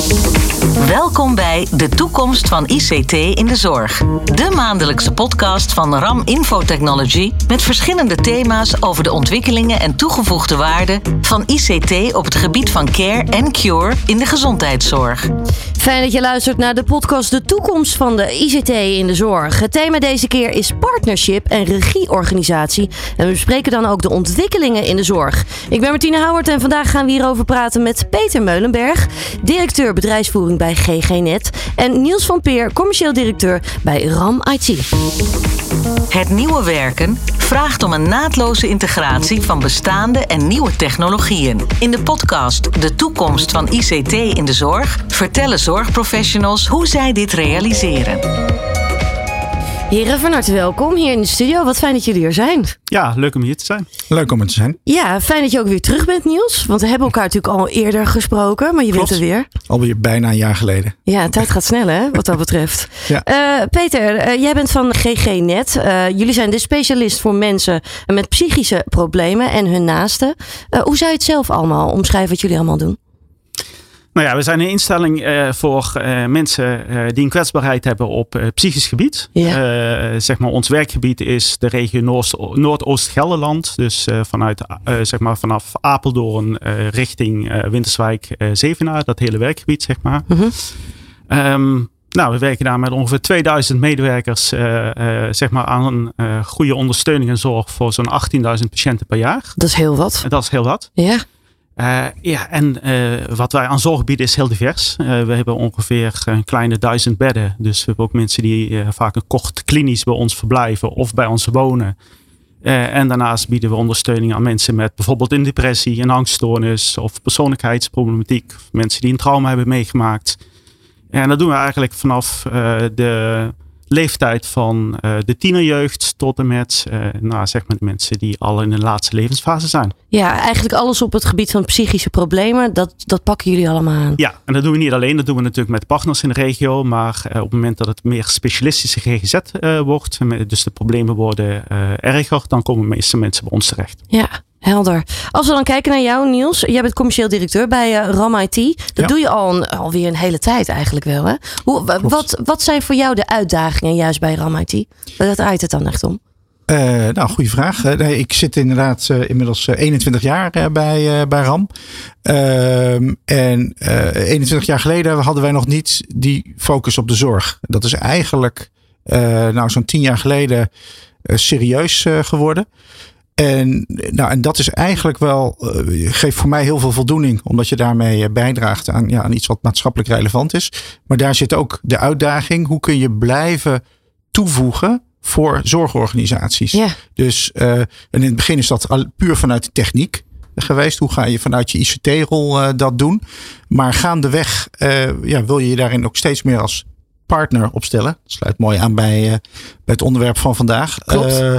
Música Welkom bij De Toekomst van ICT in de Zorg. De maandelijkse podcast van RAM Infotechnology met verschillende thema's over de ontwikkelingen en toegevoegde waarde van ICT op het gebied van care en cure in de gezondheidszorg. Fijn dat je luistert naar de podcast De Toekomst van de ICT in de Zorg. Het thema deze keer is partnership en regieorganisatie. En we bespreken dan ook de ontwikkelingen in de zorg. Ik ben Martine Houwert en vandaag gaan we hierover praten met Peter Meulenberg, directeur bedrijfsvoering bij GGNet. En Niels van Peer, commercieel directeur bij RAM IT. Het nieuwe werken vraagt om een naadloze integratie van bestaande en nieuwe technologieën. In de podcast De toekomst van ICT in de zorg vertellen zorgprofessionals hoe zij dit realiseren. Heren, van harte welkom hier in de studio. Wat fijn dat jullie er zijn. Ja, leuk om hier te zijn. Leuk om er te zijn. Ja, fijn dat je ook weer terug bent, Niels. Want we hebben elkaar natuurlijk al eerder gesproken, maar je Klopt. bent er weer. Alweer bijna een jaar geleden. Ja, tijd gaat snel, hè, wat dat betreft. Ja. Eh, Peter, eh, jij bent van GGNet. Eh jullie zijn de specialist voor mensen met psychische problemen en hun naasten. Eh, hoe zou je het zelf allemaal omschrijven wat jullie allemaal doen? Nou ja, we zijn een instelling eh, voor eh, mensen eh, die een kwetsbaarheid hebben op psychisch gebied. Ja. Zeg maar, ons werkgebied is de regio Noord- Noordoost-Gelderland. Dus vanuit, zeg maar, vanaf Apeldoorn richting Winterswijk, Zevenaar. Dat hele werkgebied, zeg maar. Mhm. Ehm, nou, we werken daar met ongeveer 2000 medewerkers zeg maar aan goede ondersteuning en zorg voor zo'n 18.000 patiënten per jaar. Dat is heel wat. Dat is heel wat. Ja, Eh, ja, en eh, wat wij aan zorg bieden is heel divers. Eh, we hebben ongeveer een kleine duizend bedden. Dus we hebben ook mensen die vaak een kort klinisch bij ons verblijven of bij ons wonen. En daarnaast bieden we ondersteuning aan mensen met bijvoorbeeld een depressie, een angststoornis of persoonlijkheidsproblematiek. Mensen die een trauma hebben meegemaakt. En dat doen we eigenlijk vanaf de leeftijd van eh, de tienerjeugd tot en met eh, nou, zeg maar de mensen die al in de laatste levensfase zijn. ja, eigenlijk alles op het gebied van psychische problemen, dat, dat pakken jullie allemaal aan. Ja, en dat doen we niet alleen. Dat doen we natuurlijk met partners in de regio. Maar eh, op het moment dat het meer specialistische GGZ wordt, dus de problemen worden erger, dan komen de meeste mensen bij ons terecht. Ja, helder. Als we dan kijken naar jou, Niels. Jij bent commercieel directeur bij eh, RAM IT. Dat Ja. doe je al een, alweer een hele tijd eigenlijk wel. Hè? Hoe, wa- wat, wat zijn voor jou de uitdagingen juist bij RAM IT? Wat draait het dan echt om? Eh, nou, goede vraag. Eh, nee, ik zit inderdaad inmiddels eh, 21 jaar bij, bij RAM. Ehm, en eh, 21 jaar geleden hadden wij nog niet die focus op de zorg. Dat is eigenlijk nou, zo'n 10 jaar geleden serieus geworden. En, nou, en dat is eigenlijk wel, eh, geeft voor mij heel veel voldoening, omdat je daarmee eh, bijdraagt aan, ja, aan iets wat maatschappelijk relevant is. Maar daar zit ook de uitdaging: hoe kun je blijven toevoegen voor zorgorganisaties? Ja, Dus eh, en in het begin is dat puur vanuit de techniek geweest. Hoe ga je vanuit je ICT-rol dat doen? Maar gaandeweg ja, wil je je daarin ook steeds meer als partner opstellen. Dat sluit mooi aan bij, eh, bij het onderwerp van vandaag. Klopt. Eh,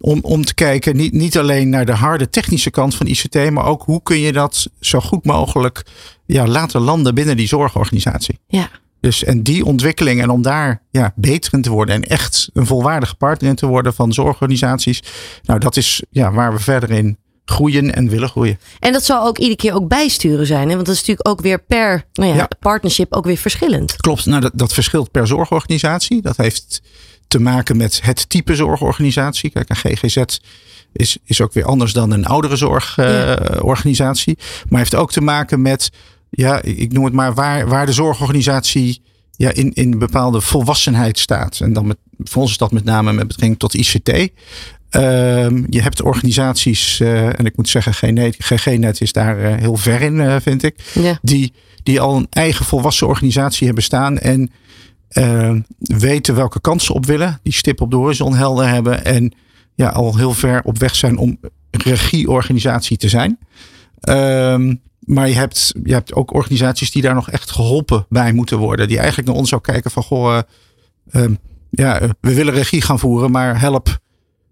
om, om te kijken, niet, niet alleen naar de harde technische kant van ICT, maar ook hoe kun je dat zo goed mogelijk ja, laten landen binnen die zorgorganisatie. ja. Dus en die ontwikkeling en om daar ja, beter in te worden en echt een volwaardige partner in te worden van zorgorganisaties. Nou, dat is ja, waar we verder in groeien en willen groeien. En dat zal ook iedere keer ook bijsturen zijn. Hè? Want dat is natuurlijk ook weer per nou ja, Ja. partnership ook weer verschillend. Klopt, nou, dat, dat verschilt per zorgorganisatie. Dat heeft te maken met het type zorgorganisatie. Kijk, een GGZ is, is ook weer anders dan een oudere zorgorganisatie. maar heeft ook te maken met, ja, ik noem het maar, waar, waar de zorgorganisatie ja, in, in bepaalde volwassenheid staat. En dan met, voor ons is dat met name met betrekking tot ICT. Ehm, je hebt organisaties, eh, en ik moet zeggen, GGNet, GGNet is daar eh, heel ver in, eh, vind ik Ja. die, die al een eigen volwassen organisatie hebben staan en eh, weten welke kansen op willen, die stip op de horizon helder hebben en ja, al heel ver op weg zijn om regieorganisatie te zijn. Ehm, maar je hebt, je hebt ook organisaties die daar nog echt geholpen bij moeten worden. Die eigenlijk naar ons zou kijken van, goh, ehm, ja, we willen regie gaan voeren, maar help,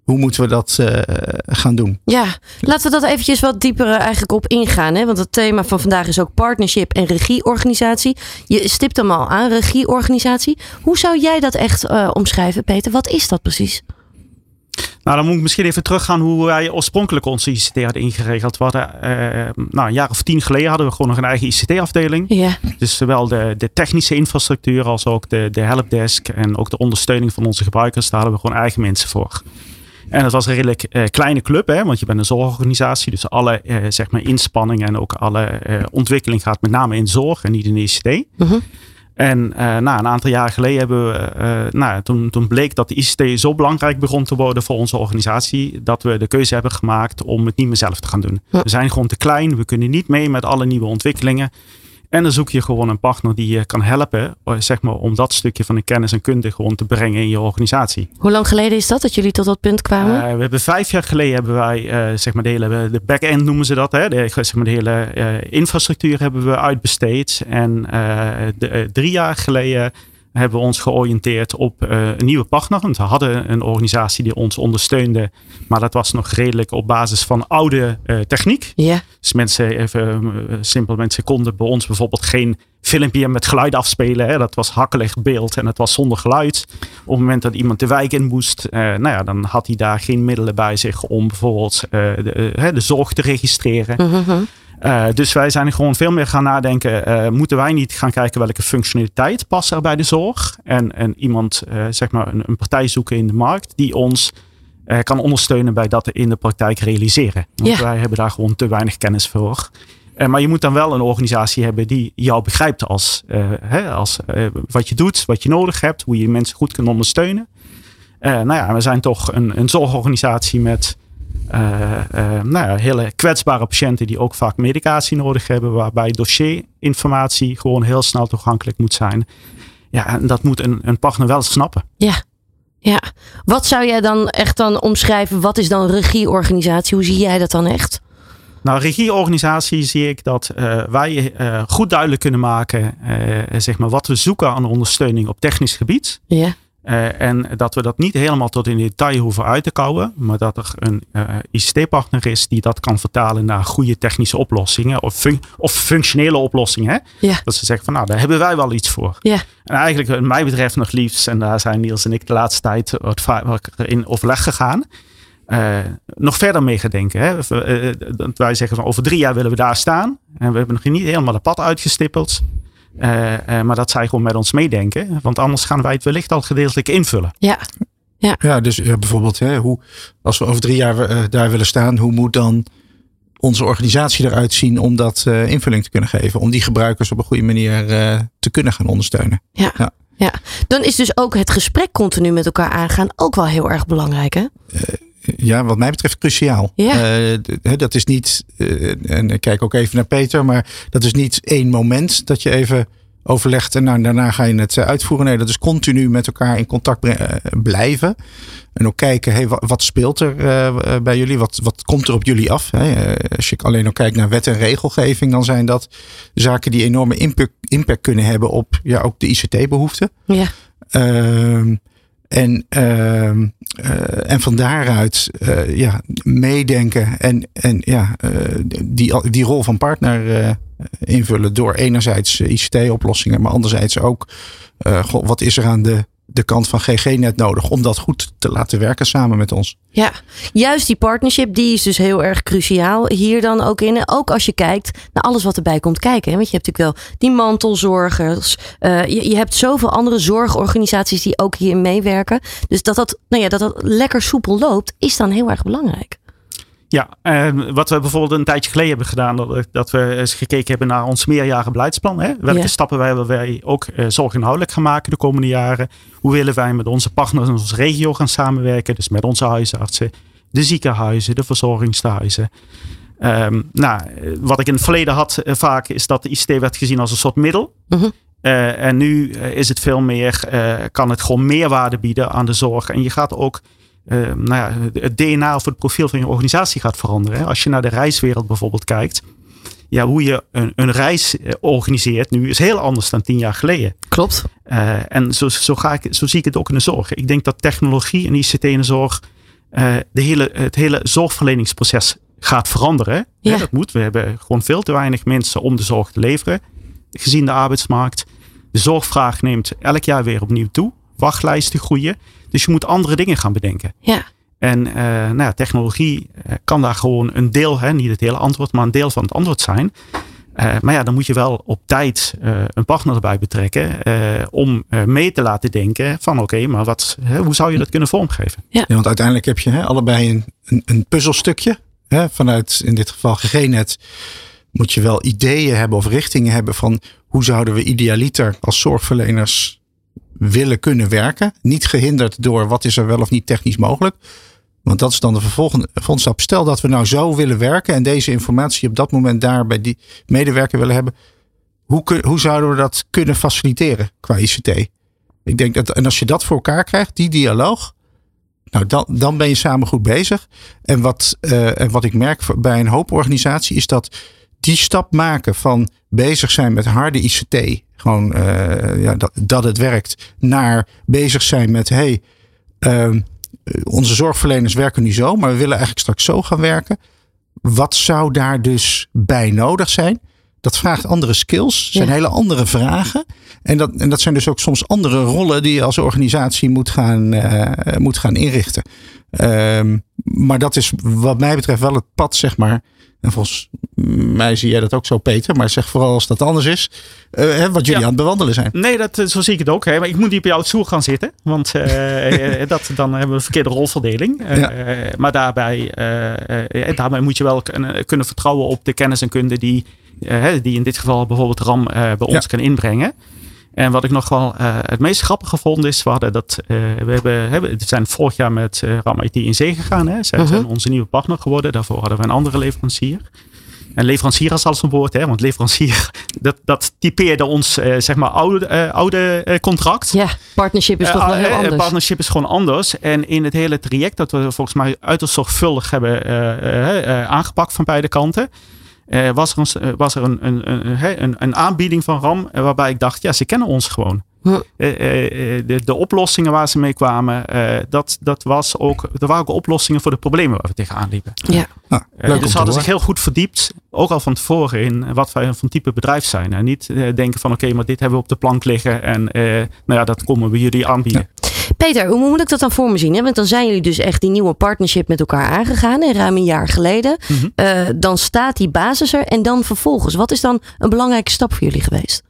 hoe moeten we dat eh, gaan doen? Ja, laten we dat eventjes wat dieper eigenlijk op ingaan. Hè? Want het thema van vandaag is ook partnership en regieorganisatie. Je stipt hem al aan, regieorganisatie. Hoe zou jij dat echt eh, omschrijven, Peter? Wat is dat precies? Nou, dan moet ik misschien even teruggaan hoe wij oorspronkelijk onze ICT hadden ingeregeld. We hadden, eh, nou, een jaar of tien geleden hadden we gewoon nog een eigen ICT-afdeling. Ja. Dus zowel de, de technische infrastructuur als ook de, de helpdesk en ook de ondersteuning van onze gebruikers, daar hadden we gewoon eigen mensen voor. En dat was een redelijk eh, kleine club, hè, want je bent een zorgorganisatie. Dus alle eh, zeg maar inspanningen en ook alle eh, ontwikkeling gaat met name in zorg en niet in de ICT. Mhm. En nou, een aantal jaar geleden hebben we, nou, toen, toen bleek dat de ICT zo belangrijk begon te worden voor onze organisatie, dat we de keuze hebben gemaakt om het niet meer zelf te gaan doen. We zijn gewoon te klein, we kunnen niet mee met alle nieuwe ontwikkelingen. En dan zoek je gewoon een partner die je kan helpen, eh, zeg maar, om dat stukje van de kennis en kunde gewoon te brengen in je organisatie. Hoe lang geleden is dat dat jullie tot dat punt kwamen? Eh, we hebben vijf jaar geleden hebben wij, eh, zeg maar, de hele de back-end noemen ze dat, hè, de, zeg maar, de hele infrastructuur hebben we uitbesteed. En de, drie jaar geleden hebben we ons georiënteerd op eh, een nieuwe partner. Want we hadden een organisatie die ons ondersteunde, maar dat was nog redelijk op basis van oude eh, techniek. Dus mensen, even eh, simpel, mensen konden bij ons bijvoorbeeld geen filmpje met geluid afspelen. Hè. Dat was hakkelig beeld en het was zonder geluid. Op het moment dat iemand de wijk in moest, nou ja, dan had hij daar geen middelen bij zich om bijvoorbeeld de, de zorg te registreren. Mhm. Eh, dus wij zijn gewoon veel meer gaan nadenken. eh, moeten wij niet gaan kijken welke functionaliteit past er bij de zorg? En, en iemand, eh, zeg maar, een, een partij zoeken in de markt die ons kan ondersteunen bij dat in de praktijk realiseren. Want Ja. wij hebben daar gewoon te weinig kennis voor. Maar je moet dan wel een organisatie hebben die jou begrijpt als, hè, als wat je doet, wat je nodig hebt, hoe je mensen goed kunt ondersteunen. Nou ja, we zijn toch een, een zorgorganisatie met nou ja, hele kwetsbare patiënten die ook vaak medicatie nodig hebben, waarbij dossierinformatie gewoon heel snel toegankelijk moet zijn. Ja, en dat moet een, een partner wel snappen. Ja. Ja. Wat zou jij dan echt dan omschrijven? Wat is dan regieorganisatie? Hoe zie jij dat dan echt? Nou, regieorganisatie zie ik dat eh, wij eh, goed duidelijk kunnen maken eh, zeg maar, wat we zoeken aan ondersteuning op technisch gebied. Ja. Eh, en dat we dat niet helemaal tot in detail hoeven uit te kouwen, maar dat er een eh, ICT-partner is die dat kan vertalen naar goede technische oplossingen of, fun- of functionele oplossingen. Ja. Dat ze zeggen van nou, daar hebben wij wel iets voor. Ja. En eigenlijk, wat mij betreft nog liefst, en daar zijn Niels en ik de laatste tijd wat vaker in overleg gegaan, eh, nog verder mee gaan denken. Hè? Dat wij zeggen van over drie jaar willen we daar staan. En we hebben nog niet helemaal het pad uitgestippeld. Eh, eh, maar dat zij gewoon met ons meedenken. Want anders gaan wij het wellicht al gedeeltelijk invullen. Ja. Ja, dus ja, bijvoorbeeld, hè, hoe, als we over drie jaar eh, daar willen staan, hoe moet dan onze organisatie eruit zien om dat eh, invulling te kunnen geven? Om die gebruikers op een goede manier eh, te kunnen gaan ondersteunen. Ja. Ja. ja. Dan is dus ook het gesprek continu met elkaar aangaan ook wel heel erg belangrijk, hè? Ja, wat mij betreft cruciaal. Ja. Eh, dat is niet, eh, en ik kijk ook even naar Peter, maar dat is niet één moment dat je even overlegt en nou, daarna ga je het eh, uitvoeren. Nee, dat is continu met elkaar in contact blijven. En ook kijken, hey, wat, speelt er bij jullie? Wat, wat komt er op jullie af? Hè? Als je alleen al kijkt naar wet en regelgeving, dan zijn dat zaken die enorme impact, impact kunnen hebben op ja, ook de ICT-behoeften. Ja. En, ehm, eh, en van daaruit eh, ja, meedenken en, en ja, eh, die, die rol van partner invullen door enerzijds ICT-oplossingen, maar anderzijds ook wat is er aan de, de kant van GG-net nodig om dat goed te laten werken samen met ons. Ja, juist die partnership, die is dus heel erg cruciaal hier dan ook in. Ook als je kijkt naar alles wat erbij komt kijken. Want je hebt natuurlijk wel die mantelzorgers. eh, je, je hebt zoveel andere zorgorganisaties die ook hierin meewerken. Dus dat dat, nou ja, dat dat lekker soepel loopt, is dan heel erg belangrijk. Ja, en wat we bijvoorbeeld een tijdje geleden hebben gedaan, dat, dat we eens gekeken hebben naar ons meerjaren beleidsplan. Hè? Welke Ja. stappen wij, willen wij ook eh, zorginhoudelijk gaan maken de komende jaren? Hoe willen wij met onze partners in onze regio gaan samenwerken? Dus met onze huisartsen, de ziekenhuizen, de verzorgingstehuizen. Ehm, nou, eh, wat ik in het verleden had eh, vaak, is dat de ICT werd gezien als een soort middel. Mhm. En nu is het veel meer, kan het gewoon meerwaarde bieden aan de zorg. En je gaat ook, eh, nou ja, het DNA of het profiel van je organisatie gaat veranderen. hè. Als je naar de reiswereld bijvoorbeeld kijkt. Ja, hoe je een, een reis eh, organiseert nu is heel anders dan tien jaar geleden. Klopt. Eh, en zo, zo, ga ik, zo zie ik het ook in de zorg. Ik denk dat technologie en ICT in de zorg de hele, het hele zorgverleningsproces gaat veranderen. Ja. Hè, dat moet. We hebben gewoon veel te weinig mensen om de zorg te leveren. Gezien de arbeidsmarkt. De zorgvraag neemt elk jaar weer opnieuw toe. Wachtlijsten groeien. Dus je moet andere dingen gaan bedenken. Ja. En uh, nou ja, technologie kan daar gewoon een deel, hè, niet het hele antwoord, maar een deel van het antwoord zijn. Uh, maar ja, dan moet je wel op tijd uh, een partner erbij betrekken uh, om mee te laten denken van oké, maar wat, hoe zou je dat kunnen vormgeven? Ja, ja want uiteindelijk heb je hè, allebei een, een, een puzzelstukje. Hè, vanuit in dit geval GGNet moet je wel ideeën hebben of richtingen hebben van hoe zouden we idealiter als zorgverleners willen kunnen werken. Niet gehinderd door wat is er wel of niet technisch mogelijk. Want dat is dan de vervolgende stap. Stel dat we nou zo willen werken en deze informatie op dat moment daar bij die medewerker willen hebben. Hoe, hoe zouden we dat kunnen faciliteren qua ICT? Ik denk dat, en als je dat voor elkaar krijgt, die dialoog, nou dan, dan ben je samen goed bezig. En wat, uh, en wat ik merk bij een hoop organisatie is dat die stap maken van bezig zijn met harde ICT, gewoon uh, ja, dat, dat het werkt, naar bezig zijn met hey, uh, onze zorgverleners werken nu zo, maar we willen eigenlijk straks zo gaan werken. Wat zou daar dus bij nodig zijn? Dat vraagt andere skills, zijn hele andere vragen. En dat, en dat zijn dus ook soms andere rollen die je als organisatie moet gaan, uh, moet gaan inrichten. Um, maar dat is wat mij betreft wel het pad, zeg maar, en volgens mij zie jij dat ook zo, Peter. Maar zeg vooral als dat anders is, uh, wat jullie aan het bewandelen zijn. Nee, dat, eh, zo zie ik het ook. Hè. Maar ik moet niet bij jou het stoel gaan zitten. Want uh, dat, dan hebben we een verkeerde rolverdeling. Ja. maar daarbij, daarbij moet je wel kunnen vertrouwen op de kennis en kunde die, die in dit geval bijvoorbeeld RAM bij ons ja. kan inbrengen. En wat ik nog wel uh, het meest grappige vond is, we hadden dat, uh, we hebben, hebben, we zijn vorig jaar met uh, RAM IT in zee gegaan. Hè. Zij -huh. zijn onze nieuwe partner geworden. Daarvoor hadden we een andere leverancier. En leverancier als alles een woord, hè, want leverancier, dat, dat typeerde ons zeg maar oude, oude contract. Ja, partnership is toch wel heel anders. Partnership is gewoon anders. En in het hele traject dat we volgens mij uiterst zorgvuldig hebben aangepakt van beide kanten uh, was er, een, was er een, een, een, een, aanbieding van RAM uh, waarbij ik dacht, ja, ze kennen ons gewoon. De, de, oplossingen waar ze mee kwamen, dat, dat was ook, er waren ook oplossingen voor de problemen waar we tegenaan liepen. Ja. Nou, dus ze hadden zich heel goed verdiept, ook al van tevoren, in wat wij van type bedrijf zijn. En niet denken van oké, maar dit hebben we op de plank liggen en nou ja, dat komen we jullie aanbieden. Ja. Peter, hoe moet ik dat dan voor me zien? Hè? Want dan zijn jullie dus echt die nieuwe partnership met elkaar aangegaan, hè, ruim een jaar geleden. Mm -hmm. uh, dan staat die basis er en dan vervolgens. Wat is dan een belangrijke stap voor jullie geweest?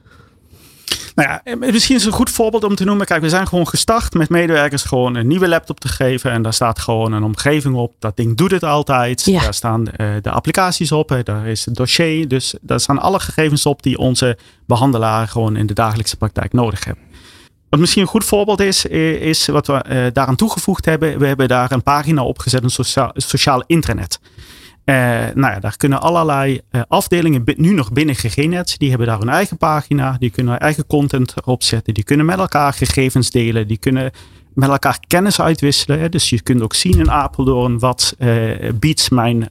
Nou ja, misschien is het een goed voorbeeld om te noemen. Kijk, we zijn gewoon gestart met medewerkers gewoon een nieuwe laptop te geven. En daar staat gewoon een omgeving op. Dat ding doet het altijd. Ja. Daar staan uh, de applicaties op. Hè. Daar is het dossier. Dus daar staan alle gegevens op die onze behandelaar gewoon in de dagelijkse praktijk nodig hebben. Wat misschien een goed voorbeeld is, is wat we uh, daaraan toegevoegd hebben. We hebben daar een pagina opgezet, een sociaal, sociaal intranet. Uh, nou ja, daar kunnen allerlei uh, afdelingen nu nog binnen GGNet. Die hebben daar hun eigen pagina. Die kunnen eigen content erop zetten. Die kunnen met elkaar gegevens delen. Die kunnen met elkaar kennis uitwisselen. Hè. Dus je kunt ook zien in Apeldoorn wat uh, biedt mijn,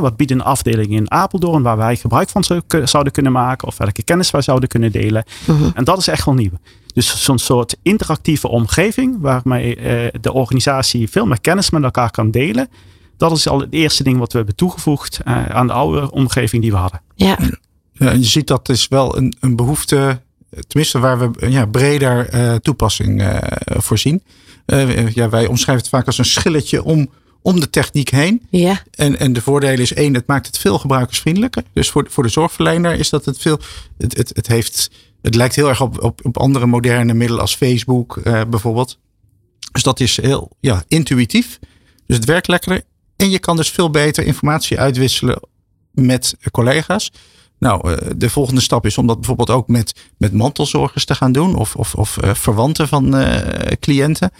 wat biedt een afdeling in Apeldoorn waar wij gebruik van zouden kunnen maken. Of welke kennis wij zouden kunnen delen. -huh. Mhm. En dat is echt wel nieuw. Dus zo'n soort interactieve omgeving waarmee uh, de organisatie veel meer kennis met elkaar kan delen. Dat is al het eerste ding wat we hebben toegevoegd uh, aan de oude omgeving die we hadden. Ja. ja en je ziet dat is wel een, een behoefte, tenminste waar we ja, breder uh, toepassing voor zien. ja, wij omschrijven het vaak als een schilletje om, om de techniek heen. Ja. En, en de voordelen is één, het maakt het veel gebruikersvriendelijker. Dus voor, voor de zorgverlener is dat het veel, het, het, het heeft het lijkt heel erg op, op, op andere moderne middelen als Facebook uh, bijvoorbeeld. Dus dat is heel ja, intuïtief. Dus het werkt lekkerder. En je kan dus veel beter informatie uitwisselen met collega's. Nou, uh, de volgende stap is om dat bijvoorbeeld ook met, met mantelzorgers te gaan doen. Of, of, of uh, verwanten van cliënten.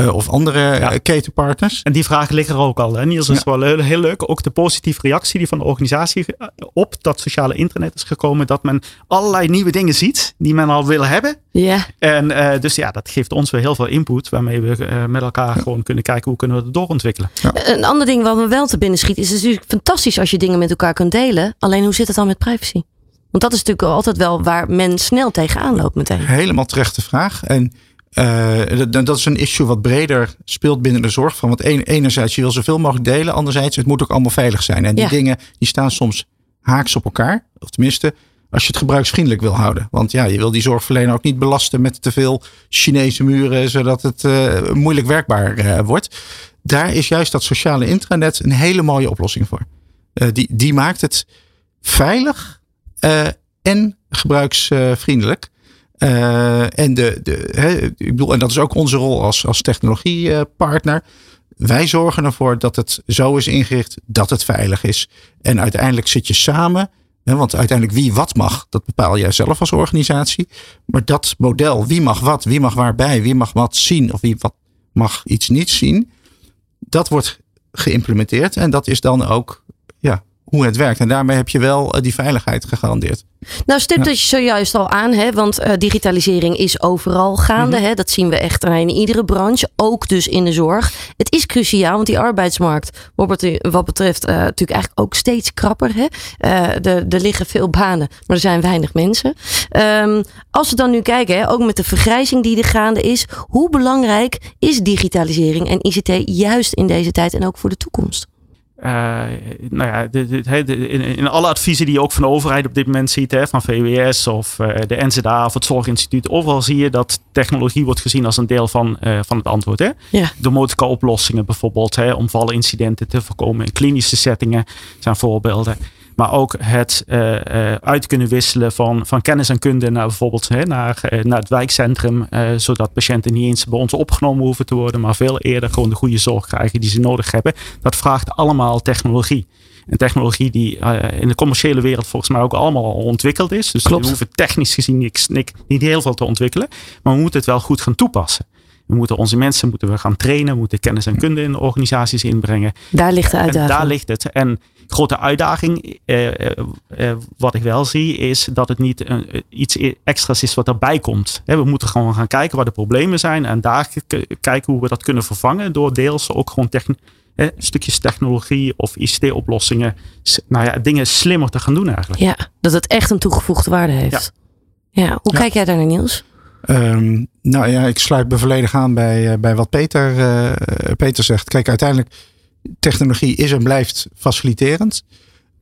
Uh, of andere ja. ketenpartners. En die vragen liggen er ook al. Hè? Niels, is ja. wel heel, heel, leuk. Ook de positieve reactie die van de organisatie op dat sociale internet is gekomen. Dat men allerlei nieuwe dingen ziet die men al wil hebben. Ja. En uh, dus ja, dat geeft ons weer heel veel input. Waarmee we uh, met elkaar ja. gewoon kunnen kijken hoe kunnen we het doorontwikkelen. Een ander ding wat me wel te binnen schiet. Is het natuurlijk fantastisch als je dingen met elkaar kunt delen. Alleen hoe zit het dan met privacy? Want dat is natuurlijk altijd wel waar men snel tegenaan loopt meteen. Helemaal terechte vraag. En dat, dat, is een issue wat breder speelt binnen de zorg. Van, want enerzijds, je wil zoveel mogelijk delen. Anderzijds, het moet ook allemaal veilig zijn. En die ja. dingen die staan soms haaks op elkaar. Of tenminste, als je het gebruiksvriendelijk wil houden. Want ja, je wil die zorgverlener ook niet belasten met te veel Chinese muren. Zodat het uh, moeilijk werkbaar uh, wordt. daar is juist dat sociale intranet een hele mooie oplossing voor. Uh, die, die maakt het veilig en gebruiksvriendelijk. Uh, en, de, de, ik bedoel, en dat is ook onze rol als, als technologiepartner. Wij zorgen ervoor dat het zo is ingericht dat het veilig is. En uiteindelijk zit je samen. Want uiteindelijk wie wat mag, dat bepaal jij zelf als organisatie. Maar dat model, wie mag wat, wie mag waarbij, wie mag wat zien of wie wat mag iets niet zien. Dat wordt geïmplementeerd. En dat is dan ook hoe het werkt. En daarmee heb je wel die veiligheid gegarandeerd. Nou, stipt ja. je zojuist al aan, hè? want uh, digitalisering is overal gaande. Mm -hmm. hè? Dat zien we echt in iedere branche, ook dus in de zorg. Het is cruciaal, want die arbeidsmarkt, wat betreft, uh, natuurlijk eigenlijk ook steeds krapper. Hè? Uh, er, er liggen veel banen, maar er zijn weinig mensen. Um, als we dan nu kijken, hè, ook met de vergrijzing die er gaande is, hoe belangrijk is digitalisering en ICT juist in deze tijd en ook voor de toekomst? Uh, nou ja, de, de, de, in, in, alle adviezen die je ook van de overheid op dit moment ziet, hè, van VWS of uh, de NZA of het Zorginstituut, overal zie je dat technologie wordt gezien als een deel van, uh, van het antwoord. Hè? Ja. Domotica oplossingen bijvoorbeeld, hè, om vallenincidenten te voorkomen in klinische settingen zijn voorbeelden. Maar ook het uh, uh, uit kunnen wisselen van, van kennis en kunde naar bijvoorbeeld hè, naar, uh, naar het wijkcentrum. zodat patiënten niet eens bij ons opgenomen hoeven te worden, maar veel eerder gewoon de goede zorg krijgen die ze nodig hebben. Dat vraagt allemaal technologie. En technologie die in de commerciële wereld volgens mij ook allemaal al ontwikkeld is. Dus Klopt. we hoeven technisch gezien niet, niet heel veel te ontwikkelen. Maar we moeten het wel goed gaan toepassen. We moeten onze mensen moeten we gaan trainen, we moeten kennis en kunde in de organisaties inbrengen. Daar ligt de uitdaging. En daar ligt het. En grote uitdaging, eh, eh, wat ik wel zie, is dat het niet een, iets extra's is wat erbij komt. He, we moeten gewoon gaan kijken waar de problemen zijn en daar kijken hoe we dat kunnen vervangen door deels ook gewoon techn eh, stukjes technologie of ICT-oplossingen, nou ja, dingen slimmer te gaan doen eigenlijk. Ja, dat het echt een toegevoegde waarde heeft. Ja, ja. hoe ja. kijk jij daar naar Niels? Um, nou ja, ik sluit me volledig aan bij, bij wat Peter, uh, Peter zegt. Kijk, uiteindelijk, technologie is en blijft faciliterend.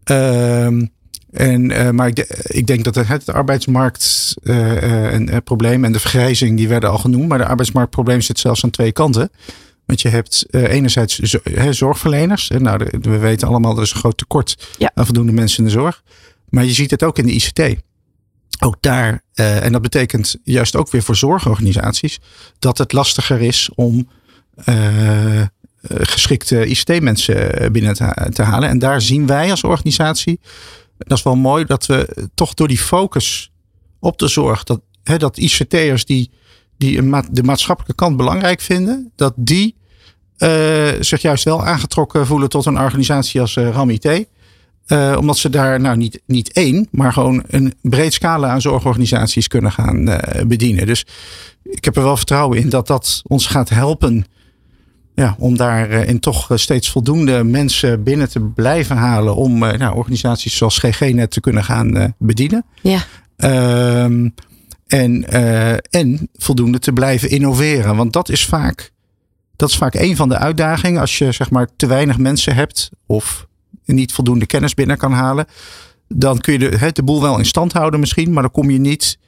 Um, en, uh, maar ik, de, ik, denk dat het, het arbeidsmarkt en probleem en de vergrijzing, die werden al genoemd. Maar de arbeidsmarktprobleem zit zelfs aan twee kanten. Want je hebt enerzijds zorgverleners. En nou, de, we weten allemaal, er is een groot tekort ja. aan voldoende mensen in de zorg. Maar je ziet het ook in de ICT ook daar, uh, en dat betekent juist ook weer voor zorgorganisaties, dat het lastiger is om uh, geschikte ICT-mensen binnen te, halen. En daar zien wij als organisatie, dat is wel mooi, dat we toch door die focus op de zorg, dat, hè, dat ICT'ers die, die de maatschappelijke kant belangrijk vinden, dat die zich juist wel aangetrokken voelen tot een organisatie als uh, RAMIT. Uh, omdat ze daar nou niet, niet één, maar gewoon een breed scala aan zorgorganisaties kunnen gaan bedienen. Dus ik heb er wel vertrouwen in dat dat ons gaat helpen. Ja, om daarin uh, toch steeds voldoende mensen binnen te blijven halen. Om nou, organisaties zoals GG-net te kunnen gaan bedienen. Ja. Um, en, en voldoende te blijven innoveren. Want dat is vaak, dat is vaak een van de uitdagingen. Als je zeg maar te weinig mensen hebt of niet voldoende kennis binnen kan halen. Dan kun je de, de boel wel in stand houden misschien. Maar dan kom je niet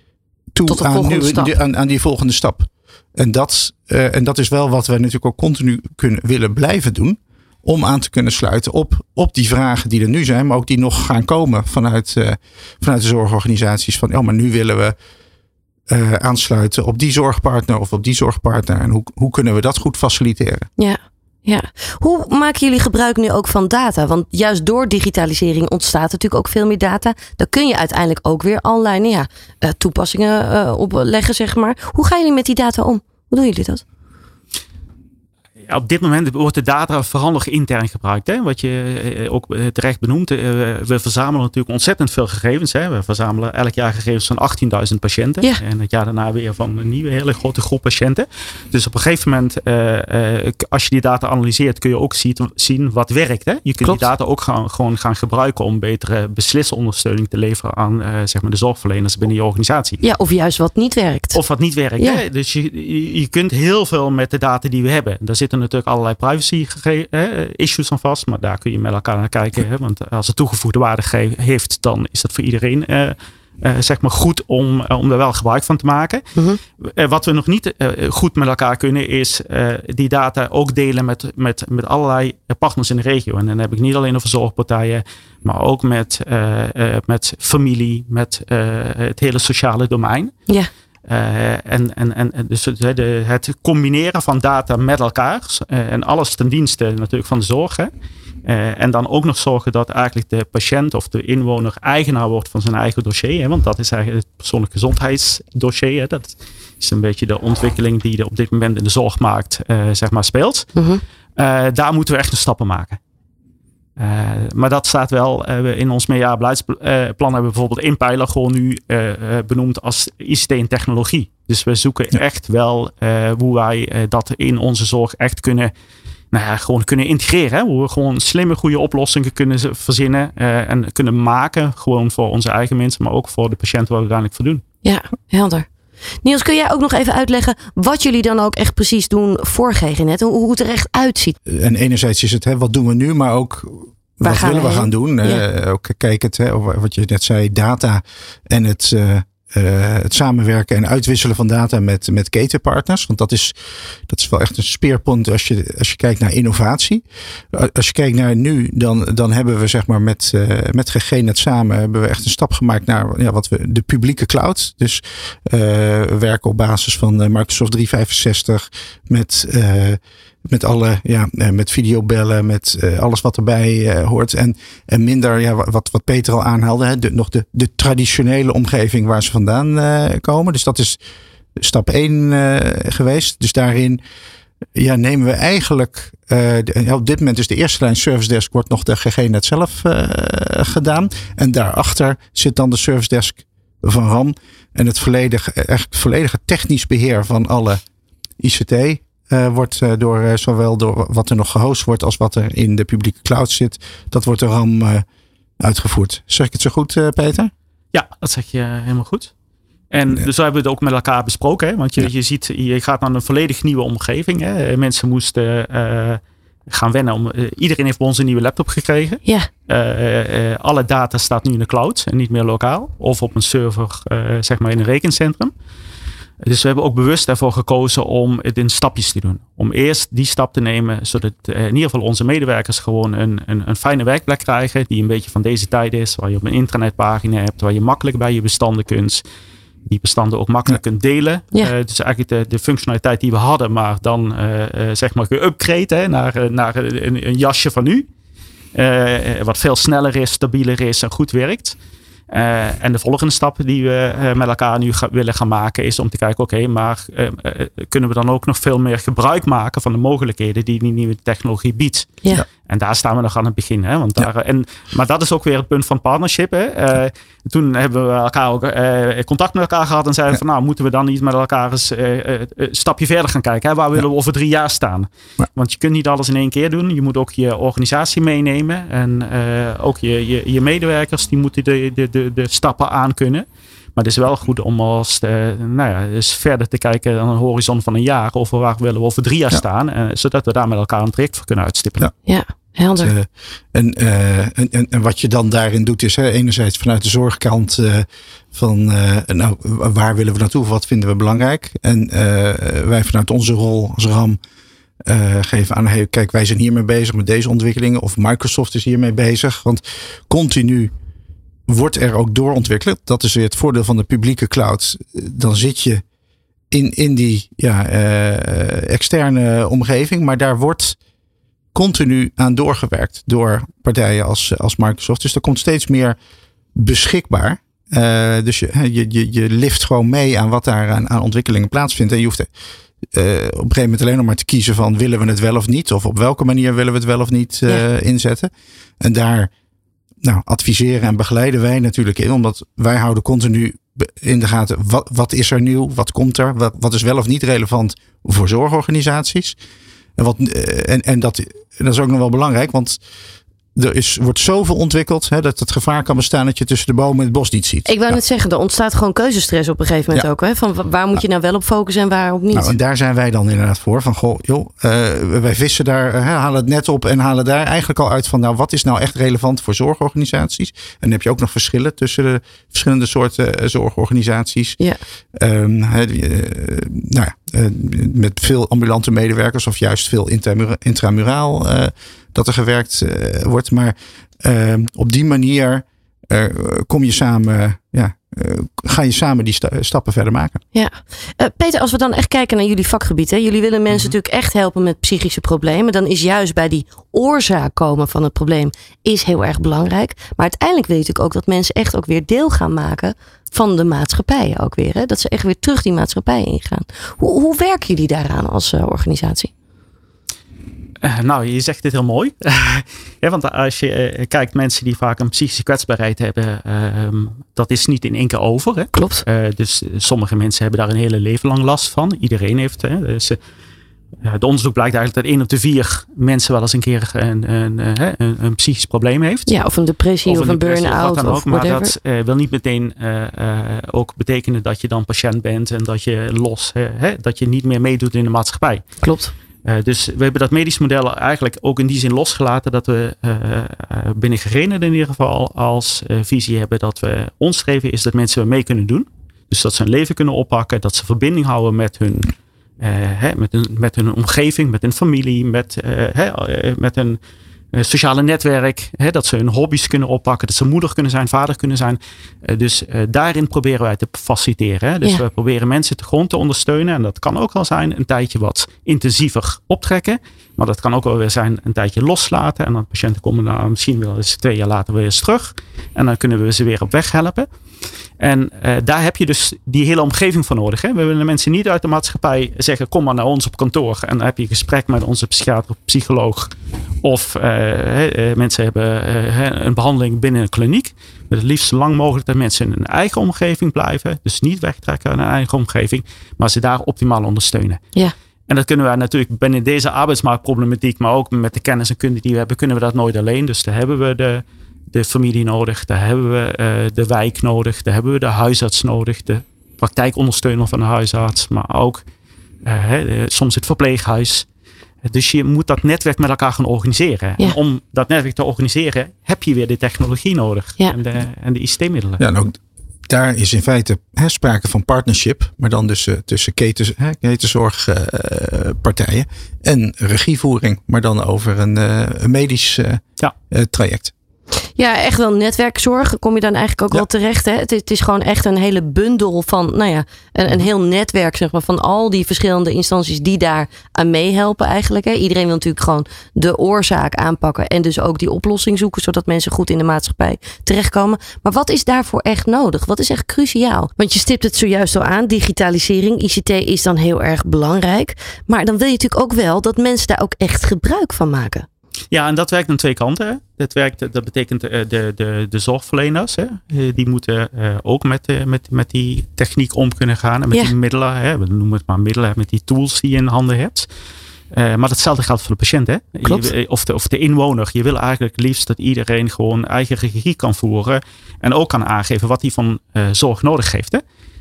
toe aan, nu, aan, aan, die volgende stap. En dat, uh, en dat is wel wat we natuurlijk ook continu kunnen, willen blijven doen. Om aan te kunnen sluiten op, op die vragen die er nu zijn. Maar ook die nog gaan komen vanuit, uh, vanuit de zorgorganisaties. Van ja, maar nu willen we uh, aansluiten op die zorgpartner of op die zorgpartner. En hoe, hoe kunnen we dat goed faciliteren? Ja. Ja, hoe maken jullie gebruik nu ook van data? Want juist door digitalisering ontstaat natuurlijk ook veel meer data. Dan kun je uiteindelijk ook weer allerlei ja, uh, toepassingen uh, opleggen, zeg maar. Hoe gaan jullie met die data om? Hoe doen jullie dat? Op dit moment wordt de data vooral nog intern gebruikt. Hè? Wat je ook terecht benoemt. We verzamelen natuurlijk ontzettend veel gegevens. Hè? We verzamelen elk jaar gegevens van 18.000 patiënten. Ja. En het jaar daarna weer van een nieuwe hele grote groep patiënten. Dus op een gegeven moment, als je die data analyseert, kun je ook zien wat werkt. Hè? Je kunt Klopt. die data ook gaan, gewoon gaan gebruiken om betere beslisondersteuning te leveren aan zeg maar de zorgverleners binnen je organisatie. Ja, of juist wat niet werkt. Of wat niet werkt. Ja. Hè? Dus je, je kunt heel veel met de data die we hebben. Daar zitten natuurlijk allerlei privacy issues aan vast. Maar daar kun je met elkaar naar kijken. Hè? Want als het toegevoegde waarde heeft, dan is dat voor iedereen uh, zeg maar goed om, om er wel gebruik van te maken. Mhm. wat we nog niet goed met elkaar kunnen, is die data ook delen met, met, met allerlei partners in de regio. En dan heb ik niet alleen over zorgpartijen, maar ook met, met familie, met het hele sociale domein. Ja. En, en, en dus het, het combineren van data met elkaar en alles ten dienste natuurlijk van de zorg. Hè. Uh, en dan ook nog zorgen dat eigenlijk de patiënt of de inwoner eigenaar wordt van zijn eigen dossier. Hè, want dat is eigenlijk het persoonlijk gezondheidsdossier. Hè. Dat is een beetje de ontwikkeling die er op dit moment in de zorgmarkt uh, zeg maar speelt. Mhm. Daar moeten we echt de stappen maken. Maar dat staat wel in ons meerjarenbeleidsplan. hebben we bijvoorbeeld één pijler gewoon nu benoemd als ICT en technologie. Dus we zoeken echt wel hoe wij dat in onze zorg echt kunnen nou ja, gewoon kunnen integreren. Hè? Hoe we gewoon slimme, goede oplossingen kunnen verzinnen uh, en kunnen maken. Gewoon voor onze eigen mensen, maar ook voor de patiënten waar we uiteindelijk voor doen. Ja, helder. Niels, kun jij ook nog even uitleggen wat jullie dan ook echt precies doen voor GGNet? Hoe, hoe het er echt uitziet? En enerzijds is het, hè, wat doen we nu, maar ook Waar wat gaan willen we we gaan doen? Ja. Uh, ook kijk het, hè, wat je net zei, data en het, uh, uh, het samenwerken en uitwisselen van data met, met ketenpartners. Want dat is, dat is wel echt een speerpunt als je, als je kijkt naar innovatie. Als je kijkt naar nu, dan, dan hebben we zeg maar met, uh, met GGNet samen hebben we echt een stap gemaakt naar ja, wat we de publieke cloud. Dus uh, werken op basis van Microsoft 365 met met alle, ja, met videobellen, met uh, alles wat erbij uh, hoort. En, en minder, ja, wat, wat Peter al aanhaalde, hè, nog de, de traditionele omgeving waar ze vandaan komen. Dus dat is stap 1 geweest. Dus daarin ja, nemen we eigenlijk, op dit moment is de eerste lijn Service Desk, wordt nog de GG net zelf gedaan. En daarachter zit dan de Service Desk van RAM. En het volledige, echt volledige technisch beheer van alle ICT uh, wordt uh, door uh, zowel door wat er nog gehost wordt als wat er in de publieke cloud zit, dat wordt door RAM uitgevoerd. Zeg ik het zo goed, Peter? Ja, dat zeg je helemaal goed. En dus zo hebben we het ook met elkaar besproken. Hè? Want je, ja. je ziet, je gaat naar een volledig nieuwe omgeving. Hè? Mensen moesten gaan wennen. Om, iedereen heeft bij ons een nieuwe laptop gekregen. Ja. alle data staat nu in de cloud en niet meer lokaal. Of op een server, zeg maar in een rekencentrum. Dus we hebben ook bewust ervoor gekozen om het in stapjes te doen. Om eerst die stap te nemen, zodat in ieder geval onze medewerkers gewoon een, een, een fijne werkplek krijgen. Die een beetje van deze tijd is. Waar je op een intranetpagina hebt, waar je makkelijk bij je bestanden kunt. Die bestanden ook makkelijk kunt delen. Ja. Uh, dus eigenlijk de, de functionaliteit die we hadden, maar dan uh, uh, zeg maar geüpgrade naar, naar een, een, jasje van nu. wat veel sneller is, stabieler is en goed werkt. Uh, en de volgende stap die we uh, met elkaar nu ga, willen gaan maken is om te kijken, oké, okay, maar uh, kunnen we dan ook nog veel meer gebruik maken van de mogelijkheden die die nieuwe technologie biedt? Ja. En daar staan we nog aan het begin. Hè? Want daar, ja. en, maar dat is ook weer het punt van partnership. Hè? Toen hebben we elkaar ook contact met elkaar gehad en zeiden ja. van nou, moeten we dan niet met elkaar eens een stapje verder gaan kijken. Hè? Waar willen we over drie jaar staan? Want je kunt niet alles in één keer doen. Je moet ook je organisatie meenemen en ook je, je, je medewerkers, die moeten de, de de, de stappen aan kunnen. Maar het is wel goed om als nou ja, dus verder te kijken dan een horizon van een jaar. Of waar willen we over drie jaar ja. staan. Uh, zodat we daar met elkaar een traject voor kunnen uitstippelen. Ja, ja helder. Uh, en, en, en, en, wat je dan daarin doet is hè, enerzijds vanuit de zorgkant van nou, waar willen we naartoe? Wat vinden we belangrijk? En wij vanuit onze rol als RAM geven aan, hey, kijk wij zijn hiermee bezig met deze ontwikkelingen. Of Microsoft is hiermee bezig. Want continu wordt er ook doorontwikkeld. Dat is weer het voordeel van de publieke cloud. Dan zit je in, in die ja, externe omgeving, maar daar wordt continu aan doorgewerkt door partijen als, als Microsoft. Dus er komt steeds meer beschikbaar. Uh, dus je, je, je, je lift gewoon mee aan wat daar aan, aan ontwikkelingen plaatsvindt. En je hoeft uh, op een gegeven moment alleen nog maar te kiezen van willen we het wel of niet? Of op welke manier willen we het wel of niet ja. inzetten? En daar nou, adviseren en begeleiden wij natuurlijk in. Omdat wij houden continu in de gaten. Wat, wat is er nieuw? Wat komt er? Wat, wat is wel of niet relevant voor zorgorganisaties? En, wat, en, en dat, dat is ook nog wel belangrijk. Want er is, wordt zoveel ontwikkeld hè, dat het gevaar kan bestaan dat je tussen de bomen het bos niet ziet. Ik wou Ja. net zeggen, er ontstaat gewoon keuzestress op een gegeven moment Ja. ook. Hè? Van wa- waar moet je nou wel op focussen en waar ook niet? Nou, en daar zijn wij dan inderdaad voor. Van goh, joh, eh, wij vissen daar, eh, halen het net op en halen daar eigenlijk al uit van, nou, wat is nou echt relevant voor zorgorganisaties? En dan heb je ook nog verschillen tussen de verschillende soorten eh, zorgorganisaties. Ja. Hè, eh, nou ja, eh, met veel ambulante medewerkers of juist veel intramura- intramuraal eh, dat er gewerkt eh, wordt. Maar op die manier eh, kom je samen, ja, eh, ga je samen die sta- stappen verder maken. Ja. Eh, Peter, als we dan echt kijken naar jullie vakgebied. Hè? Jullie willen mensen natuurlijk echt helpen met psychische problemen. Dan is juist bij die oorzaak komen van het probleem is heel erg belangrijk. Maar uiteindelijk wil je natuurlijk ook dat mensen echt ook weer deel gaan maken van de maatschappij ook weer. Hè? Dat ze echt weer terug die maatschappij ingaan. Hoe, hoe werken jullie daaraan als eh, organisatie? Eh, nou, je zegt dit heel mooi. ja, want als je eh, kijkt, mensen die vaak een psychische kwetsbaarheid hebben, ehm, dat is niet in één keer over. Hè? Klopt. Eh, dus sommige mensen hebben daar een hele leven lang last van. Iedereen heeft. Hè? Dus, het onderzoek blijkt eigenlijk dat één op de vier mensen wel eens een keer een, een, een, een psychisch probleem heeft. Ja, of een depressie of, een burn-out of ook. Maar whatever. dat wil niet meteen ook betekenen dat je dan patiënt bent en dat je los, hè, dat je niet meer meedoet in de maatschappij. Klopt. Eh, dus we hebben dat medisch model eigenlijk ook in die zin losgelaten dat we eh, binnen Gerenen in ieder geval als visie hebben dat we ons is dat mensen mee kunnen doen. Dus dat ze hun leven kunnen oppakken, dat ze verbinding houden met hun, hè, met hun, met hun omgeving, met hun familie, met, hè, met hun sociale netwerk. Hè, dat ze hun hobby's kunnen oppakken, dat ze moeder kunnen zijn, vader kunnen zijn. Eh, dus eh, daarin proberen wij te faciliteren. Hè. Dus Ja. we proberen mensen te grond te ondersteunen. En dat kan ook wel zijn een tijdje wat intensiever optrekken. Maar dat kan ook wel weer zijn een tijdje loslaten. En dan patiënten komen dan misschien wel eens twee jaar later weer eens terug. En dan kunnen we ze weer op weg helpen. En eh, daar heb je dus die hele omgeving voor nodig. Hè? We willen mensen niet uit de maatschappij zeggen: kom maar naar ons op kantoor. En dan heb je een gesprek met onze psychiater of psycholoog. Of eh, eh, mensen hebben een behandeling binnen een kliniek. Met het liefst zo lang mogelijk dat mensen in hun eigen omgeving blijven. Dus niet wegtrekken uit hun eigen omgeving. Maar ze daar optimaal ondersteunen. Ja. En dat kunnen we natuurlijk binnen deze arbeidsmarktproblematiek, maar ook met de kennis en kunde die we hebben, kunnen we dat nooit alleen. Dus daar hebben we de, de familie nodig, daar hebben we eh, de wijk nodig, daar hebben we de huisarts nodig, de praktijkondersteuner van de huisarts, maar ook eh, hè, soms het verpleeghuis. Dus je moet dat netwerk met elkaar gaan organiseren. Ja. En om dat netwerk te organiseren heb je weer de technologie nodig Ja. en de, en de ICT-middelen. Ja, daar is in feite hè, sprake van partnership, maar dan dus eh, tussen ketens, hè, ketenzorgpartijen en regievoering, maar dan over een, eh, een medisch Ja. traject. Ja, echt wel netwerkzorg. Kom je dan eigenlijk ook Ja. wel terecht. Hè? Het, is, het is gewoon echt een hele bundel van, nou ja, een, een heel netwerk zeg maar, van al die verschillende instanties die daar aan meehelpen eigenlijk. Hè? Iedereen wil natuurlijk gewoon de oorzaak aanpakken en dus ook die oplossing zoeken, zodat mensen goed in de maatschappij terechtkomen. Maar wat is daarvoor echt nodig? Wat is echt cruciaal? Want je stipt het zojuist al aan, digitalisering, ICT is dan heel erg belangrijk. Maar dan wil je natuurlijk ook wel dat mensen daar ook echt gebruik van maken. Ja, en dat werkt aan twee kanten. Hè. Dat, werkt, dat betekent eh, de, de, de zorgverleners, hè. Eh, die moeten eh, ook met, met, met die techniek om kunnen gaan. En met Ja. die middelen, hè. we noemen het maar middelen, met die tools die je in handen hebt. Maar datzelfde geldt voor de patiënt. Hè. Je- of, de, of de inwoner. Je wil eigenlijk liefst dat iedereen gewoon eigen regie kan voeren. En ook kan aangeven wat hij van zorg nodig heeft. Hè.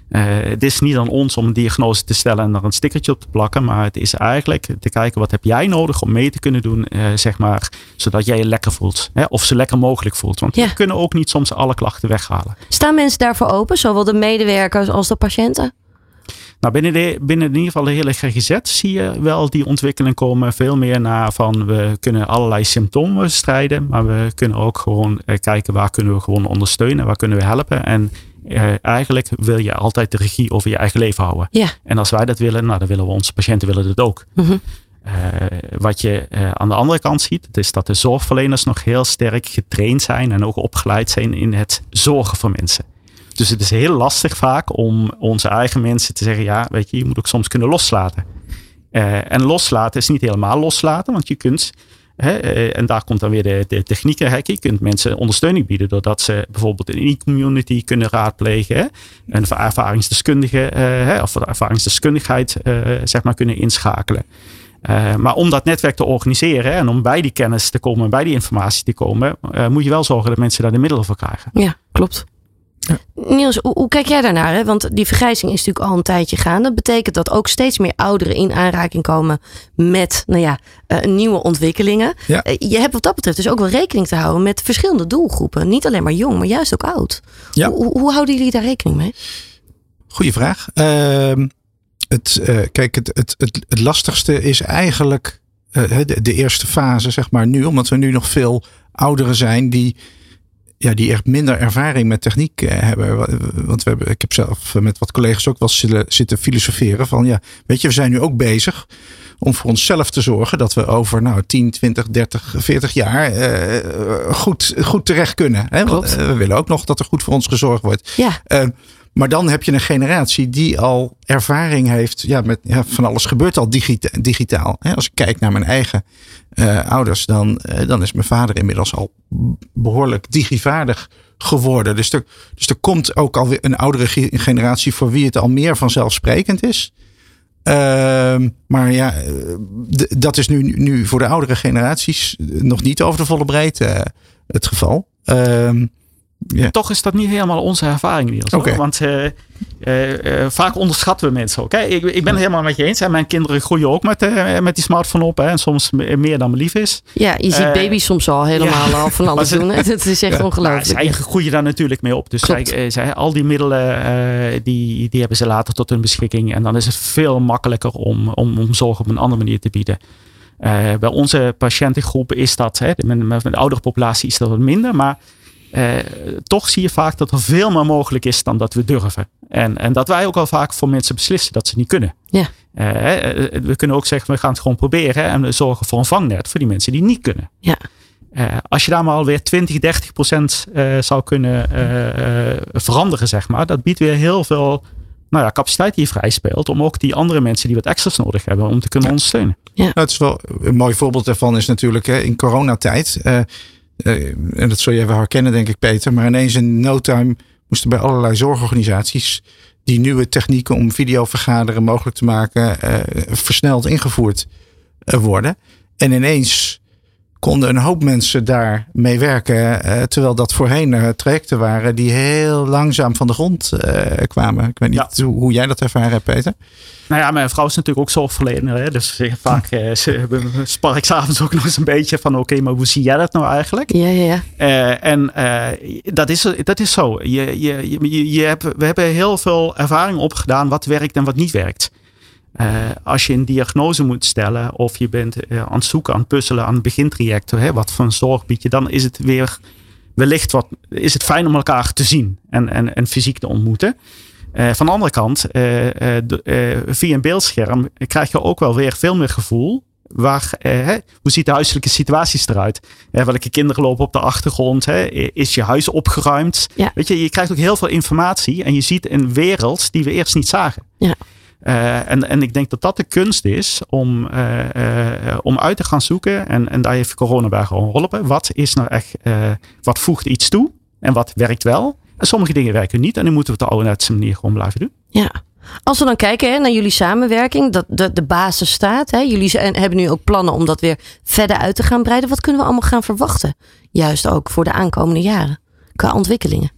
Eh, het is niet aan ons om een diagnose te stellen en er een stickertje op te plakken. Maar het is eigenlijk te kijken wat heb jij nodig om mee te kunnen doen. eh, zeg maar, zodat jij je lekker voelt. Hè? Of zo lekker mogelijk voelt. Want Ja. we kunnen ook niet soms alle klachten weghalen. Staan mensen daarvoor open, zowel de medewerkers als de patiënten? Nou, binnen, de, binnen in ieder geval de hele GGZ zie je wel die ontwikkeling komen. Veel meer naar van we kunnen allerlei symptomen bestrijden. Maar we kunnen ook gewoon eh, kijken waar kunnen we gewoon ondersteunen. Waar kunnen we helpen. En eh, eigenlijk wil je altijd de regie over je eigen leven houden. Ja. En als wij dat willen, nou dan willen we onze patiënten willen dat ook. Mhm. Eh, wat je eh, aan de andere kant ziet, is dat de zorgverleners nog heel sterk getraind zijn en ook opgeleid zijn in het zorgen voor mensen. Dus het is heel lastig vaak om onze eigen mensen te zeggen, ja, weet je, je moet ook soms kunnen loslaten. En loslaten is niet helemaal loslaten, want je kunt, eh, en daar komt dan weer de, de technieken, hè, je kunt mensen ondersteuning bieden doordat ze bijvoorbeeld een e-community kunnen raadplegen, hè, een ervaringsdeskundige, eh, of ervaringsdeskundigheid, eh, zeg maar, kunnen inschakelen. Maar om dat netwerk te organiseren en om bij die kennis te komen, bij die informatie te komen, moet je wel zorgen dat mensen daar de middelen voor krijgen. Ja, klopt. Niels, hoe, hoe, kijk jij daarnaar? Hè? Want die vergrijzing is natuurlijk al een tijdje gaande. Dat betekent dat ook steeds meer ouderen in aanraking komen met nou ja, uh, nieuwe ontwikkelingen. Ja. je hebt wat dat betreft dus ook wel rekening te houden met verschillende doelgroepen. Niet alleen maar jong, maar juist ook oud. Ja. Hoe, hoe houden jullie daar rekening mee? Goeie vraag. Ehm, het, uh, kijk, het, het, het, het, lastigste is eigenlijk de, de, eerste fase, zeg maar nu, omdat we nu nog veel ouderen zijn die, ja, die echt minder ervaring met techniek uh, hebben. Want we hebben, ik heb zelf met wat collega's ook wel zitten, zitten filosoferen van, ja, weet je, we zijn nu ook bezig om voor onszelf te zorgen dat we over nou, 10, 20, 30, 40 jaar goed, goed terecht kunnen. Hè? Want, we willen ook nog dat er goed voor ons gezorgd wordt. Ja. Maar dan heb je een generatie die al ervaring heeft. Ja, met ja, van alles gebeurt al digita digitaal. Als ik kijk naar mijn eigen uh, ouders, dan, uh, dan is mijn vader inmiddels al behoorlijk digivaardig geworden. Dus er, dus er komt ook alweer een oudere generatie voor wie het al meer vanzelfsprekend is. Uh, maar ja, eh, dat is nu, nu voor de oudere generaties nog niet over de volle breedte het geval. Ehm, Yeah. Toch is dat niet helemaal onze ervaring, Niels. Okay. Want uh, uh, uh, vaak onderschatten we mensen ook. Hè? Ik, ik ben het helemaal met je eens. Hè? Mijn kinderen groeien ook met, met die smartphone op. Hè? En soms meer dan me lief is. Ja, je ziet baby's soms al helemaal ja. al van alles doen. Hè? Dat is echt ja, ongelooflijk. Zij groeien daar natuurlijk mee op. Dus zij, zij, al die middelen die, die hebben ze later tot hun beschikking. En dan is het veel makkelijker om, om, om zorg op een andere manier te bieden. bij onze patiëntengroep is dat, hè, met, met de oudere populatie is dat wat minder. Maar eh, toch zie je vaak dat er veel meer mogelijk is dan dat we durven. En, en dat wij ook al vaak voor mensen beslissen dat ze niet kunnen. Ja. Eh, eh, we kunnen ook zeggen, we gaan het gewoon proberen en we zorgen voor een vangnet voor die mensen die niet kunnen. Ja. Uh, als je daar maar alweer 20, 30 procent uh, zou kunnen uh, veranderen, zeg maar, dat biedt weer heel veel nou ja, capaciteit die je vrij speelt om ook die andere mensen die wat extra's nodig hebben, om te kunnen ja. ondersteunen. Ja. Nou, het is wel een mooi voorbeeld daarvan is natuurlijk hè, in coronatijd. Uh, en dat zul je even herkennen, denk ik, Peter. Maar ineens in no time moesten bij allerlei zorgorganisaties die nieuwe technieken om videovergaderen mogelijk te maken, uh, versneld ingevoerd uh, worden. En ineens konden een hoop mensen daar mee werken. terwijl dat voorheen trajecten waren die heel langzaam van de grond kwamen. Ik weet niet ja. hoe, hoe, jij dat ervaren hebt, Peter. Nou ja, mijn vrouw is natuurlijk ook zorgverlener. Hè? Dus vaak spar ik s'avonds ook nog eens een beetje van... oké, maar hoe zie jij dat nou eigenlijk? Ja, ja, ja. Uh, en uh, dat, is, dat is zo. Je, je, je, je hebt, we hebben heel veel ervaring opgedaan wat werkt en wat niet werkt. Als je een diagnose moet stellen of je bent aan het zoeken, aan het puzzelen, aan het begintraject... Hè, wat voor een zorg bied je, dan is het weer wellicht wat... is het fijn om elkaar te zien en, en, en fysiek te ontmoeten... Uh, van de andere kant, via een beeldscherm krijg je ook wel weer veel meer gevoel. Waar, hè, hoe ziet de huiselijke situaties eruit? welke kinderen lopen op de achtergrond? Hè? Is je huis opgeruimd? Ja. Weet je, je krijgt ook heel veel informatie en je ziet een wereld die we eerst niet zagen. Ja. En, en ik denk dat dat de kunst is om, om uit te gaan zoeken. En, en daar heeft corona bij geholpen. Wat is nou echt, wat voegt iets toe? En wat werkt wel? En sommige dingen werken niet en dan moeten we het de ouderwetse manier gewoon blijven doen. Ja. Als we dan kijken naar jullie samenwerking, dat de, de basis staat. Hè, jullie hebben nu ook plannen om dat weer verder uit te gaan breiden. Wat kunnen we allemaal gaan verwachten? Juist ook voor de aankomende jaren qua ontwikkelingen.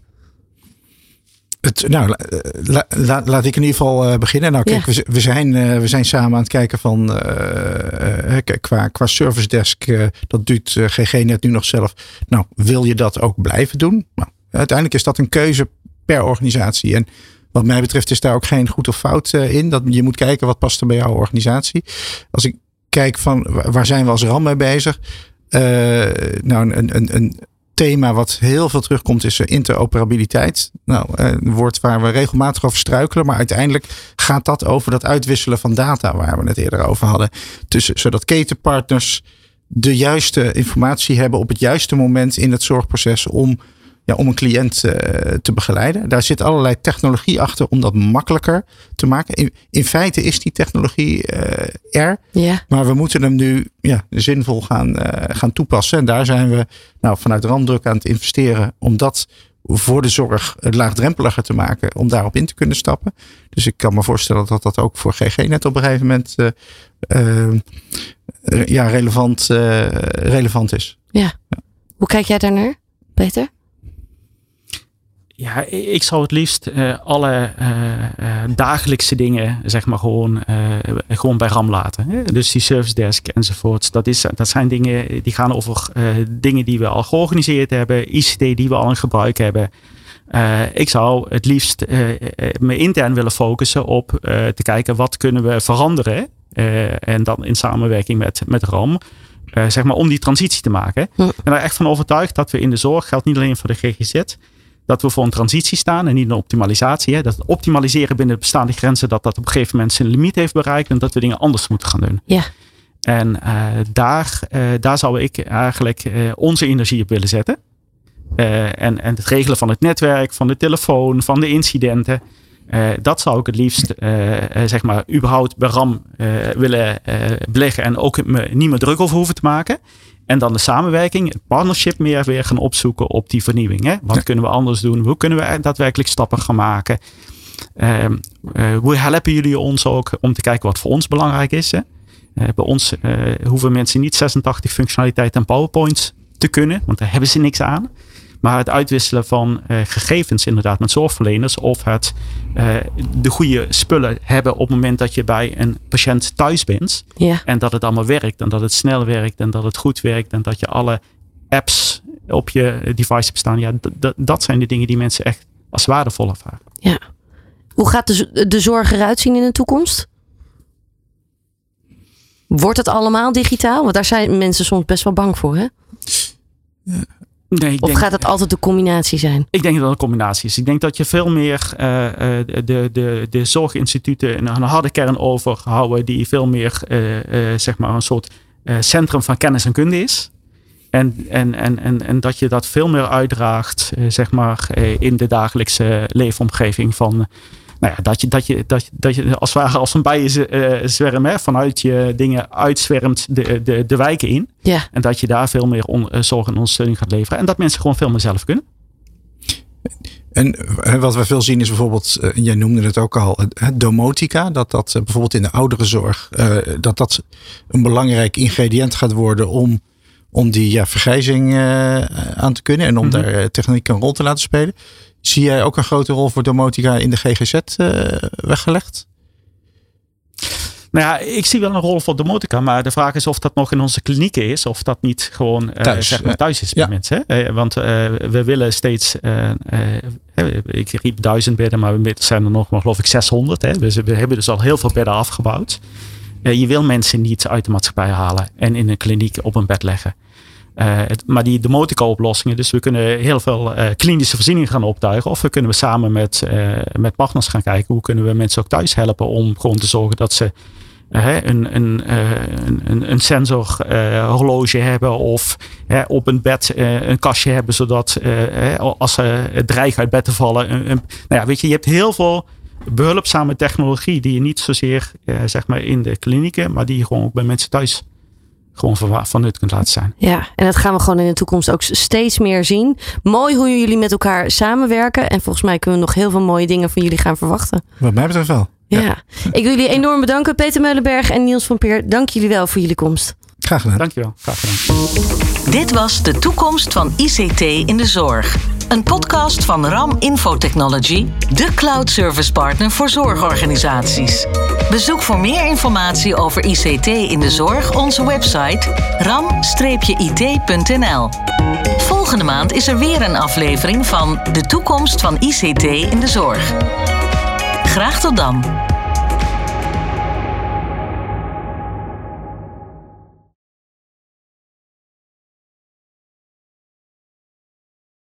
Het, nou, la, la, laat ik in ieder geval uh, beginnen. Nou, kijk, ja. we, we, zijn, uh, we zijn samen aan het kijken van uh, qua, qua service desk. dat doet GG net nu nog zelf. Nou, wil je dat ook blijven doen? Nou, uiteindelijk is dat een keuze per organisatie. En wat mij betreft is daar ook geen goed of fout eh, in. Dat je moet kijken wat past er bij jouw organisatie. Als ik kijk van waar zijn we als RAM mee bezig? Nou, een, een, een thema wat heel veel terugkomt is eh, interoperabiliteit. Nou, een woord waar we regelmatig over struikelen. Maar uiteindelijk gaat dat over dat uitwisselen van data waar we het eerder over hadden. Tussen, zodat ketenpartners de juiste informatie hebben op het juiste moment in het zorgproces om ja, om een cliënt uh, te begeleiden. Daar zit allerlei technologie achter om dat makkelijker te maken. In, in feite is die technologie uh, er, ja. maar we moeten hem nu ja, zinvol gaan, uh, gaan toepassen. En daar zijn we nou, vanuit Randdruk aan het investeren om dat voor de zorg het laagdrempeliger te maken om daarop in te kunnen stappen. Dus ik kan me voorstellen dat dat ook voor GG net op een gegeven moment ja, relevant, relevant is. Ja. Hoe kijk jij daarnaar, Peter? Ja, ik zou het liefst uh, alle uh, uh, dagelijkse dingen, zeg maar, gewoon, gewoon bij RAM laten. Hè? Dus die service desk enzovoorts. Dat, is, dat zijn dingen die gaan over dingen die we al georganiseerd hebben, ICT die we al in gebruik hebben. ik zou het liefst me intern willen focussen op te kijken wat kunnen we veranderen. en dan in samenwerking met, met RAM. zeg maar om die transitie te maken. Ik ben er echt van overtuigd dat we in de zorg, geldt niet alleen voor de GGZ, dat we voor een transitie staan en niet een optimalisatie. Hè? Dat het optimaliseren binnen de bestaande grenzen, dat dat op een gegeven moment zijn limiet heeft bereikt en dat we dingen anders moeten gaan doen. Ja. En uh, daar, uh, daar zou ik eigenlijk uh, onze energie op willen zetten. en, en het regelen van het netwerk, van de telefoon, van de incidenten. dat zou ik het liefst, zeg maar, überhaupt bij RAM willen beleggen en ook me niet meer druk over hoeven te maken. En dan de samenwerking, het partnership meer weer gaan opzoeken op die vernieuwing. Hè? Wat kunnen we anders doen? Hoe kunnen we daadwerkelijk stappen gaan maken? Uh, uh, hoe helpen jullie ons ook om te kijken wat voor ons belangrijk is? Hè? Uh, bij ons hoeven mensen niet 86 functionaliteiten en PowerPoints te kunnen, want daar hebben ze niks aan. Maar het uitwisselen van uh, gegevens inderdaad met zorgverleners. Of het uh, de goede spullen hebben op het moment dat je bij een patiënt thuis bent. Ja. En dat het allemaal werkt. En dat het snel werkt. En dat het goed werkt. En dat je alle apps op je device hebt staan. Ja, dat zijn de dingen die mensen echt als waardevol ervaren. Ja. Hoe gaat de, de zorg eruit zien in de toekomst? Wordt het allemaal digitaal? Want daar zijn mensen soms best wel bang voor, hè? Ja. Nee, of gaat het altijd de combinatie zijn? Ik denk dat het een combinatie is. Ik denk dat je veel meer uh, de, de, de zorginstituten een harde kern overhouden die veel meer uh, zeg maar een soort centrum van kennis en kunde is. En, en, en, en, en dat je dat veel meer uitdraagt zeg maar, in de dagelijkse leefomgeving van nou ja, dat, je, dat, je, dat, je, dat je als het ware als een bijenzwerm uh, hè, vanuit je dingen uitzwermt de, de, de wijken in. Ja. En dat je daar veel meer on, uh, zorg en ondersteuning gaat leveren. En dat mensen gewoon veel meer zelf kunnen. En wat we veel zien is bijvoorbeeld, uh, jij noemde het ook al, domotica. Dat dat uh, bijvoorbeeld in de ouderenzorg, uh, dat dat een belangrijk ingrediënt gaat worden om, om die ja, vergrijzing aan te kunnen. En om mm -hmm. daar techniek een rol te laten spelen. Zie jij ook een grote rol voor domotica in de GGZ uh, weggelegd? Nou ja, ik zie wel een rol voor domotica, maar de vraag is of dat nog in onze klinieken is, of dat niet gewoon uh, thuis, zeg maar, thuis is bij ja. mensen. Hè? want uh, we willen steeds, ik riep duizend bedden, maar we zijn er nog maar geloof ik 600. Hè? Dus we hebben dus al heel veel bedden afgebouwd. je wil mensen niet uit de maatschappij halen en in een kliniek op een bed leggen. Het, maar die demotica-oplossingen, dus we kunnen heel veel uh, klinische voorzieningen gaan optuigen. Of we kunnen we samen met, uh, met partners gaan kijken hoe kunnen we mensen ook thuis helpen om gewoon te zorgen dat ze een, een, een, een sensor horloge hebben of op een bed een kastje hebben, zodat als ze dreigen uit bed te vallen. Nou ja, weet je, je hebt heel veel behulpzame technologie die je niet zozeer zeg maar in de klinieken, maar die je gewoon ook bij mensen thuis gewoon van, van nut kunt laten zijn. Ja, en dat gaan we gewoon in de toekomst ook steeds meer zien. Mooi hoe jullie met elkaar samenwerken. En volgens mij kunnen we nog heel veel mooie dingen van jullie gaan verwachten. Wat mij betreft wel. Ja. ja. Ik wil jullie enorm bedanken. Peter Meulenberg en Niels van Peer. Dank jullie wel voor jullie komst. Graag gedaan. Dankjewel. Graag gedaan. Dit was de toekomst van ICT in de zorg. Een podcast van RAM Infotechnology, de cloud service partner voor zorgorganisaties. Bezoek voor meer informatie over ICT in de zorg onze website ram-it.nl. Volgende maand is er weer een aflevering van De toekomst van ICT in de zorg. Graag tot dan.